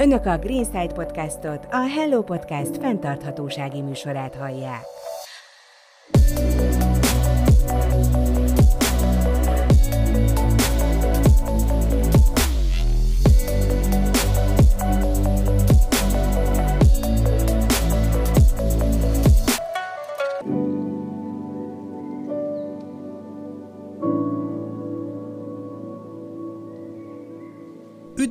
Önök a Greenside podcastot, a Hello Podcast fenntarthatósági műsorát hallják.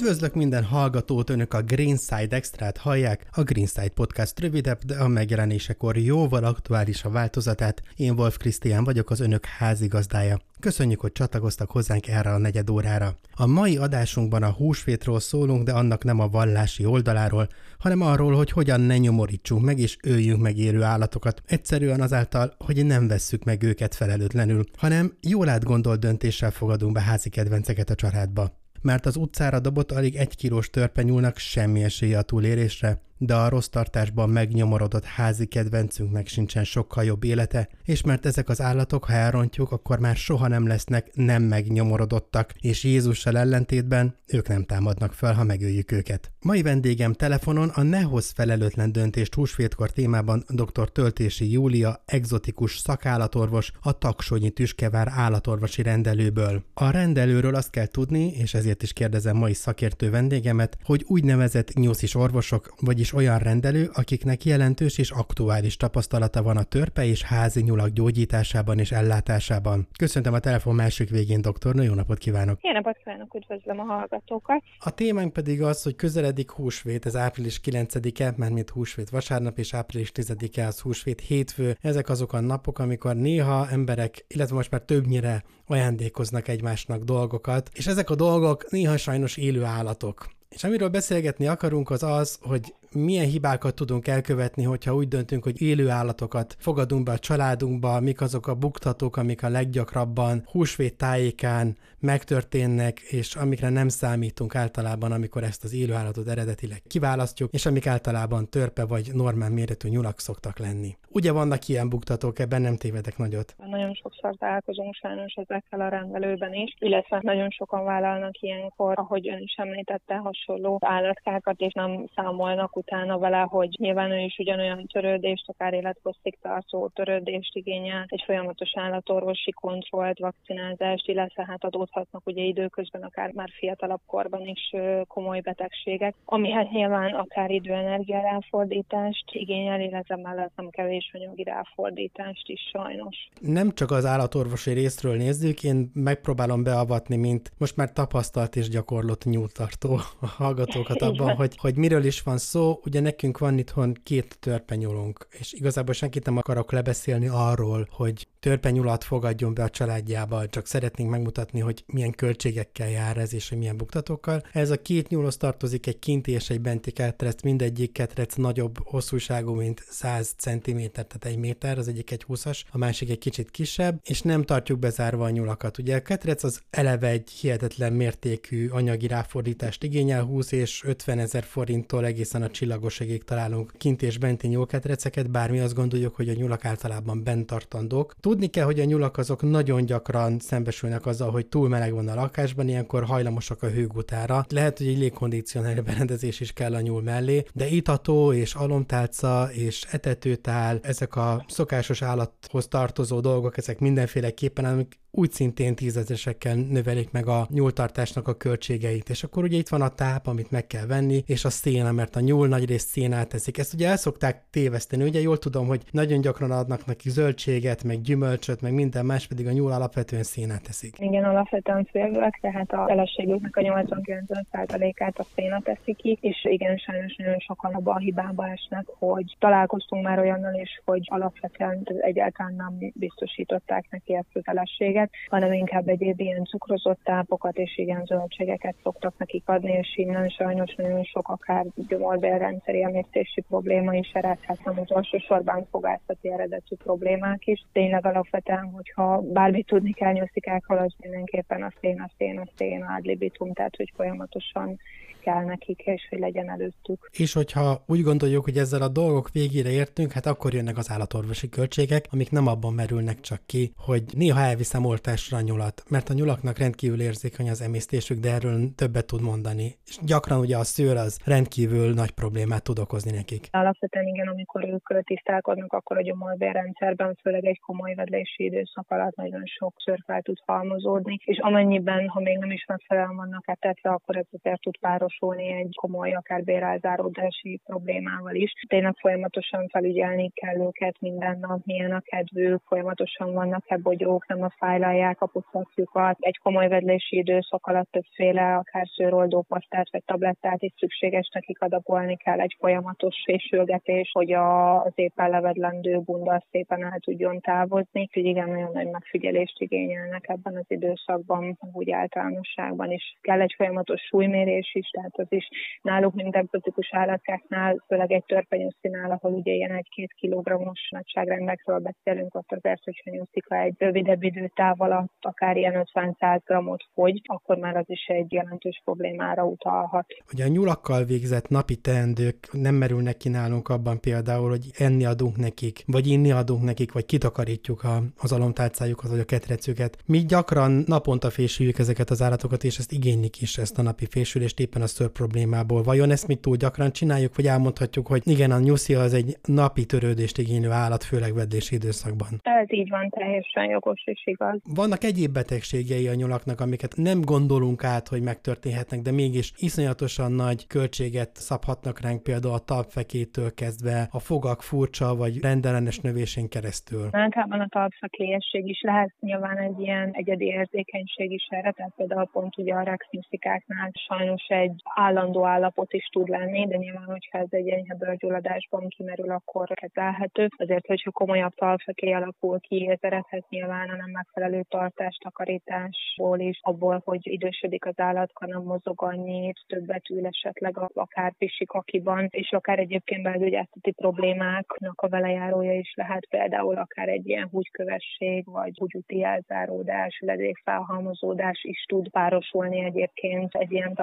Üdvözlök minden hallgatót, önök a Greenside Extrát hallják, a Greenside Podcast rövidebb, de a megjelenésekor jóval aktuális a változatát. Én Wolf Krisztián vagyok, az önök házigazdája. Köszönjük, hogy csatlakoztak hozzánk erre a negyed órára. A mai adásunkban a húsvétról szólunk, de annak nem a vallási oldaláról, hanem arról, hogy hogyan ne nyomorítsunk meg és öljünk meg élő állatokat. Egyszerűen azáltal, hogy nem vesszük meg őket felelőtlenül, hanem jól átgondolt döntéssel fogadunk be házi kedvenceket a családba mert az utcára dobott alig egy kilós törpenyúlnak semmi esélye a túlérésre, de a rossz tartásban megnyomorodott házi kedvencünknek sincsen sokkal jobb élete, és mert ezek az állatok, ha elrontjuk, akkor már soha nem lesznek nem megnyomorodottak, és Jézussal ellentétben ők nem támadnak fel, ha megöljük őket. Mai vendégem telefonon a Nehoz felelőtlen döntést húsvétkor témában dr. Töltési Júlia, egzotikus szakállatorvos, a Taksonyi Tüskevár állatorvosi rendelőből. A rendelőről azt kell tudni, és ezért is kérdezem mai szakértő vendégemet, hogy úgynevezett nyuszis orvosok, vagyis is olyan rendelő, akiknek jelentős és aktuális tapasztalata van a törpe és házi nyulak gyógyításában és ellátásában. Köszöntöm a telefon másik végén, doktornő, jó napot kívánok! Jó napot kívánok, üdvözlöm a hallgatókat! A témánk pedig az, hogy közeledik húsvét, ez április 9-e, mert mint húsvét vasárnap, és április 10-e az húsvét hétfő. Ezek azok a napok, amikor néha emberek, illetve most már többnyire ajándékoznak egymásnak dolgokat, és ezek a dolgok néha sajnos élő állatok. És amiről beszélgetni akarunk, az az, hogy milyen hibákat tudunk elkövetni, hogyha úgy döntünk, hogy élő állatokat fogadunk be a családunkba, mik azok a buktatók, amik a leggyakrabban húsvét tájékán megtörténnek, és amikre nem számítunk általában, amikor ezt az élő állatot eredetileg kiválasztjuk, és amik általában törpe vagy normál méretű nyulak szoktak lenni. Ugye vannak ilyen buktatók, ebben nem tévedek nagyot. Nagyon sokszor találkozunk sajnos ezekkel a rendelőben is, illetve nagyon sokan vállalnak ilyenkor, ahogy ön is említette, hasonló állatkákat, és nem számolnak utána vele, hogy nyilván ő is ugyanolyan törődést, akár élethosszig tartó törődést igényel, egy folyamatos állatorvosi kontrollt, vakcinázást, illetve hát adódhatnak ugye időközben akár már fiatalabb korban is komoly betegségek, ami hát nyilván akár időenergia ráfordítást igényel, illetve mellett nem kevés anyagi ráfordítást is sajnos. Nem csak az állatorvosi részről nézzük, én megpróbálom beavatni, mint most már tapasztalt és gyakorlott nyúltartó a hallgatókat abban, hogy, hogy miről is van szó, ugye nekünk van itthon két törpenyulunk, és igazából senkit nem akarok lebeszélni arról, hogy törpenyulat fogadjon be a családjába, csak szeretnénk megmutatni, hogy milyen költségekkel jár ez, és hogy milyen buktatókkal. Ez a két nyúlhoz tartozik egy kinti és egy benti ketrec, mindegyik ketrec nagyobb hosszúságú, mint 100 cm, tehát egy méter, az egyik egy 20-as, a másik egy kicsit kisebb, és nem tartjuk bezárva a nyulakat. Ugye a ketrec az eleve egy hihetetlen mértékű anyagi ráfordítást igényel, 20 és 50 ezer forinttól egészen a csillagosegig találunk kint és benti nyúlketreceket, bármi azt gondoljuk, hogy a nyulak általában bent tartandók. Tudni kell, hogy a nyulak azok nagyon gyakran szembesülnek azzal, hogy túl meleg van a lakásban, ilyenkor hajlamosak a hőgutára. Lehet, hogy egy légkondicionáló berendezés is kell a nyúl mellé, de itató és alomtálca és etetőtál, ezek a szokásos állathoz tartozó dolgok, ezek mindenféleképpen, amik úgy szintén tízezesekkel növelik meg a nyúltartásnak a költségeit. És akkor ugye itt van a táp, amit meg kell venni, és a széna, mert a nyúl nagy részt szénát teszik. Ezt ugye el szokták téveszteni. Ugye jól tudom, hogy nagyon gyakran adnak neki zöldséget, meg gyümölcsöt, meg minden más, pedig a nyúl alapvetően szénát teszik. Igen, alapvetően félvek, tehát a feleségüknek a 89%-át a széna teszik ki, és igen, sajnos nagyon sokan abban a hibába esnek, hogy találkoztunk már olyannal is, hogy alapvetően egyáltalán nem biztosították neki ezt az feleséget, hanem inkább egyéb ilyen cukrozott tápokat és igen zöldségeket szoktak nekik adni, és innen sajnos nagyon sok akár gyomorvérrendszeri emésztési probléma is eredhet, nem utolsó sorban fogászati eredetű problémák is. Tényleg alapvetően, hogyha bármit tudni kell nyuszikákkal, az mindenképpen a szén, a szén, a szén, ad tehát hogy folyamatosan kell nekik, és hogy legyen előttük. És hogyha úgy gondoljuk, hogy ezzel a dolgok végére értünk, hát akkor jönnek az állatorvosi költségek, amik nem abban merülnek csak ki, hogy néha elviszem oltásra a nyulat, mert a nyulaknak rendkívül érzékeny az emésztésük, de erről többet tud mondani. És gyakran ugye a szőr az rendkívül nagy problémát tud okozni nekik. Alapvetően igen, amikor ők tisztálkodnak, akkor a gyomolbérrendszerben, főleg egy komoly vedlési időszak alatt nagyon sok szőr fel tud halmozódni, és amennyiben, ha még nem is megfelelően vannak etetve, akkor ez azért tud párosulni egy komoly, akár bérálzáródási problémával is. Tényleg folyamatosan felügyelni kell őket minden nap, milyen a kedvük, folyamatosan vannak-e bogyók, nem a fájlalják a puszaszjukat. Egy komoly vedlési időszak alatt többféle, akár szőroldó pasztát vagy tablettát is szükséges nekik adagolni kell egy folyamatos fésülgetés, hogy az éppen levedlendő bunda szépen el tudjon távozni. Úgyhogy igen, nagyon nagy megfigyelést igényelnek ebben az időszakban, úgy általánosságban is. Kell egy folyamatos súlymérés is, tehát az is náluk, mint egzotikus állatkáknál, főleg egy törpenyőszinál, ahol ugye ilyen egy-két kilogrammos nagyságrendekről beszélünk, ott azért, hogyha nyuszika egy rövidebb időtáv alatt akár ilyen 50-100 grammot fogy, akkor már az is egy jelentős problémára utalhat. Ugye a nyulakkal végzett napi teendők nem merülnek ki nálunk abban például, hogy enni adunk nekik, vagy inni adunk nekik, vagy kitakarítjuk a, az alomtárcájukat, vagy a ketrecüket. Mi gyakran naponta fésüljük ezeket az állatokat, és ezt igénylik is, ezt a napi fésülést éppen a ször problémából. Vajon ezt mi túl gyakran csináljuk, vagy elmondhatjuk, hogy igen, a nyuszi az egy napi törődést igénylő állat, főleg vedlési időszakban? Ez így van, teljesen jogos és igaz. Vannak egyéb betegségei a nyulaknak, amiket nem gondolunk át, hogy megtörténhetnek, de mégis iszonyatosan nagy költséget szabhatnak ránk, például a talpfekétől kezdve, a fogak furcsa vagy rendellenes növésén keresztül. Általában a talpfekélyesség is lehet nyilván egy ilyen egyedi érzékenység is erre, tehát például pont ugye a rexnisztikáknál sajnos egy állandó állapot is tud lenni, de nyilván, hogyha ez egy enyhe bőrgyulladásban kimerül, akkor kezelhető. Azért, hogyha komolyabb talpfekély alakul ki, ez eredhet nyilván a nem megfelelő tartás, takarításból is, abból, hogy idősödik az állatka, nem mozog annyit, többet ül esetleg akár pisik akiban, és akár egyébként belgyógyászati problémáknak a velejárója is lehet, például akár egy ilyen húgykövesség, vagy húgyúti elzáródás, ledékfelhalmozódás is tud párosulni egyébként egy ilyen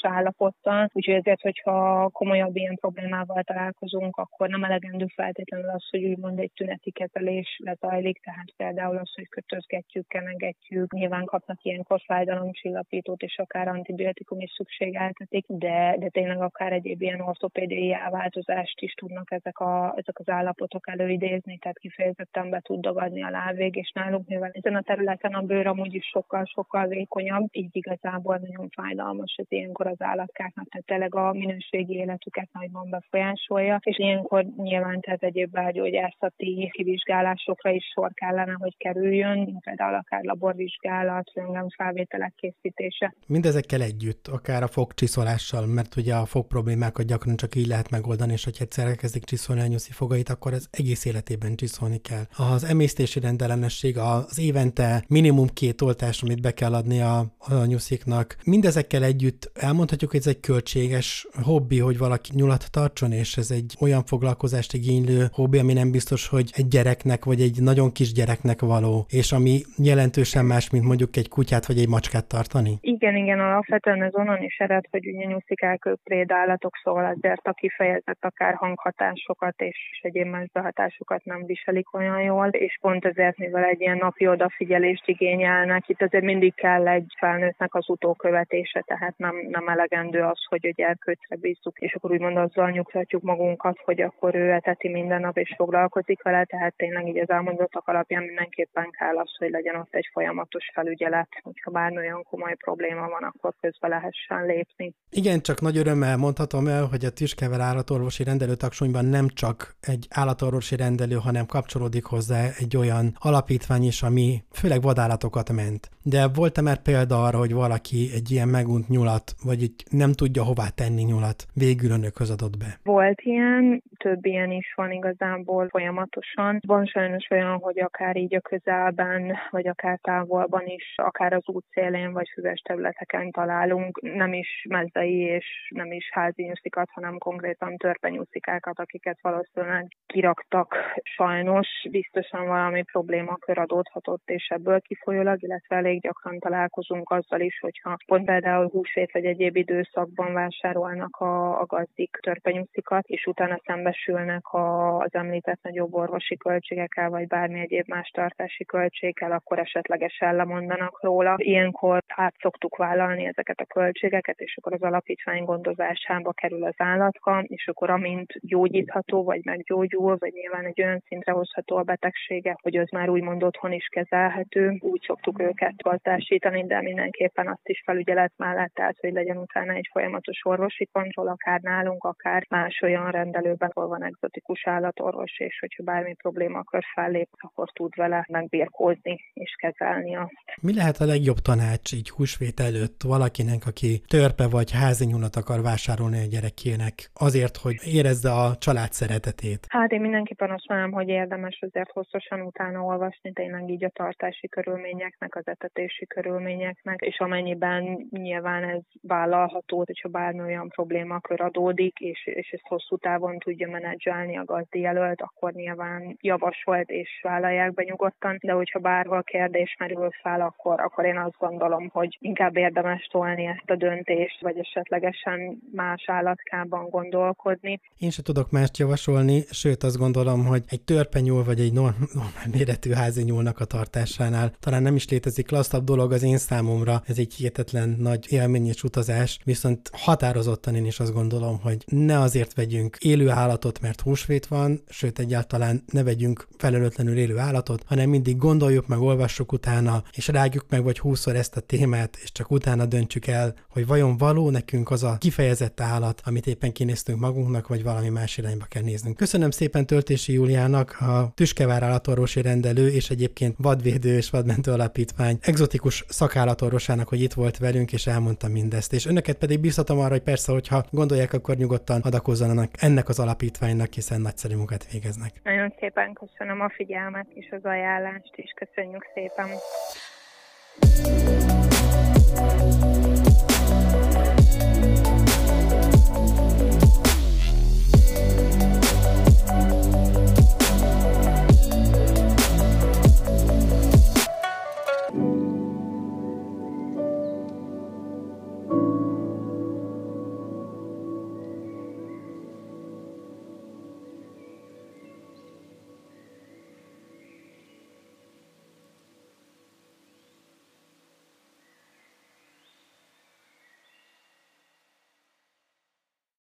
talpakélyes állapottal. Úgyhogy ezért, hogyha komolyabb ilyen problémával találkozunk, akkor nem elegendő feltétlenül az, hogy úgymond egy tüneti kezelés lezajlik, tehát például az, hogy kötözgetjük, kenegetjük, nyilván kapnak ilyenkor fájdalomcsillapítót, és akár antibiotikum is szükségeltetik, de, de tényleg akár egyéb ilyen ortopédiai változást is tudnak ezek, a, ezek az állapotok előidézni, tehát kifejezetten be tud dagadni a lábvég, és nálunk mivel ezen a területen a bőr amúgy is sokkal-sokkal vékonyabb, így igazából nagyon fájdalmas ez ilyenkor az állatkáknak, tehát tényleg a minőségi életüket nagyban befolyásolja, és ilyenkor nyilván tehát egyéb belgyógyászati kivizsgálásokra is sor kellene, hogy kerüljön, például akár laborvizsgálat, felvételek készítése. Mindezekkel együtt, akár a fogcsiszolással, mert ugye a fog problémákat gyakran csak így lehet megoldani, és hogyha egyszer elkezdik csiszolni a nyuszi fogait, akkor ez egész életében csiszolni kell. Az emésztési rendellenesség, az évente minimum két oltás, amit be kell adni a, a nyusziknak. Mindezekkel együtt elmondhatjuk, hogy ez egy költséges hobbi, hogy valaki nyulat tartson, és ez egy olyan foglalkozást igénylő hobbi, ami nem biztos, hogy egy gyereknek, vagy egy nagyon kis gyereknek való, és ami jelentősen más, mint mondjuk egy kutyát vagy egy macskát tartani? Igen, igen, alapvetően ez onnan is ered, hogy ugye nyuszikák ők prédállatok, szóval azért a kifejezett akár hanghatásokat és egyéb más behatásokat nem viselik olyan jól, és pont ezért, mivel egy ilyen napi odafigyelést igényelnek, itt azért mindig kell egy felnőttnek az utókövetése, tehát nem, nem elegendő az, hogy a gyerkőcre bízzuk, és akkor úgymond azzal nyugtatjuk magunkat, hogy akkor ő eteti minden nap és foglalkozik vele, tehát tényleg így az elmondottak alapján mindenképpen kell az, hogy legyen ott egy folyamatos felügyelet, hogyha bár olyan komoly probléma van, akkor közbe lehessen lépni. Igen, csak nagy örömmel mondhatom el, hogy a Tüskever állatorvosi rendelőtaksonyban nem csak egy állatorvosi rendelő, hanem kapcsolódik hozzá egy olyan alapítvány is, ami főleg vadállatokat ment. De volt-e már példa arra, hogy valaki egy ilyen megunt nyulat, vagy egy nem tudja hová tenni nyulat, végül önökhöz adott be? Volt ilyen, több ilyen is van igazából folyamatosan. Van sajnos olyan, hogy akár így a közelben, vagy akár távolban is, akár az út szélén, vagy füves területeken találunk nem is mezzei és nem is házi nyuszikat, hanem konkrétan törpenyuszikákat, akiket valószínűleg kiraktak sajnos. Biztosan valami problémakör adódhatott, és ebből kifolyólag, illetve elég gyakran találkozunk azzal is, hogyha pont például húsvét vagy egyéb időszakban vásárolnak a, a gazdik törpenyuszikat, és utána szembesülnek a, az említett nagyobb orvosi költségekkel, vagy bármi egyéb más tartási költséggel, akkor esetlegesen lemondanak róla. Ilyenkor át szoktuk vállalni ezeket a költségeket, és akkor az alapítvány gondozásába kerül az állatka, és akkor amint gyógyítható, vagy meggyógyul, vagy nyilván egy olyan szintre hozható a betegsége, hogy az már úgymond otthon is kezelhető, úgy szoktuk őket gazdásítani, de mindenképpen azt is felügyelet mellett, tehát hogy legyen utána egy folyamatos orvosi kontroll, akár nálunk, akár más olyan rendelőben, ahol van egzotikus állatorvos, és hogyha bármi probléma akar fellép, akkor tud vele megbírkózni és kezelni azt. Mi lehet a legjobb tanács így húsvét előtt valakinek, aki törpe vagy házi nyulat akar vásárolni a gyerekének, azért, hogy érezze a család szeretetét? Hát én mindenképpen azt mondom, hogy érdemes azért hosszasan utána olvasni, tényleg így a tartási körülményeknek, az etetési körülményeknek, és amennyiben nyilván ez vállalható, hogyha bármi olyan problémakör adódik, és, és ezt hosszú távon tudja menedzselni a gazdi jelölt, akkor nyilván javasolt és vállalják be nyugodtan, de hogyha bárhol kérdés merül fel, akkor, akkor én azt gondolom, hogy inkább érdemes tolni ezt a döntést, vagy esetlegesen más állatkában gondolkodni. Én se tudok mást javasolni, sőt azt gondolom, hogy egy törpenyúl vagy egy normál méretű házi nyúlnak a tartásánál talán nem is létezik klasszabb dolog az én számomra, ez egy hihetetlen nagy élmény és utazás, viszont határozottan én is azt gondolom, hogy ne azért vegyünk élő állatot, mert húsvét van, sőt egyáltalán ne vegyünk felelőtlenül élő állatot, hanem mindig gondoljuk meg, olvassuk utána, és rágjuk meg vagy húszszor ezt a témát, és csak utána döntsük el, hogy vajon való nekünk az a kifejezett állat, amit éppen kinéztünk magunknak, vagy valami más irányba kell néznünk. Köszönöm szépen Töltési Júliának, a Tüskevár állatorvosi rendelő, és egyébként vadvédő és vadmentő alapítvány egzotikus szakállatorvosának, hogy itt volt velünk, és elmondta mindezt. És önöket pedig biztatom arra, hogy persze, hogyha gondolják, akkor nyugodtan adakozzanak ennek az alapítványnak, hiszen nagyszerű munkát végeznek. Nagyon szépen köszönöm a figyelmet és az ajánlást is. Köszönjük szépen.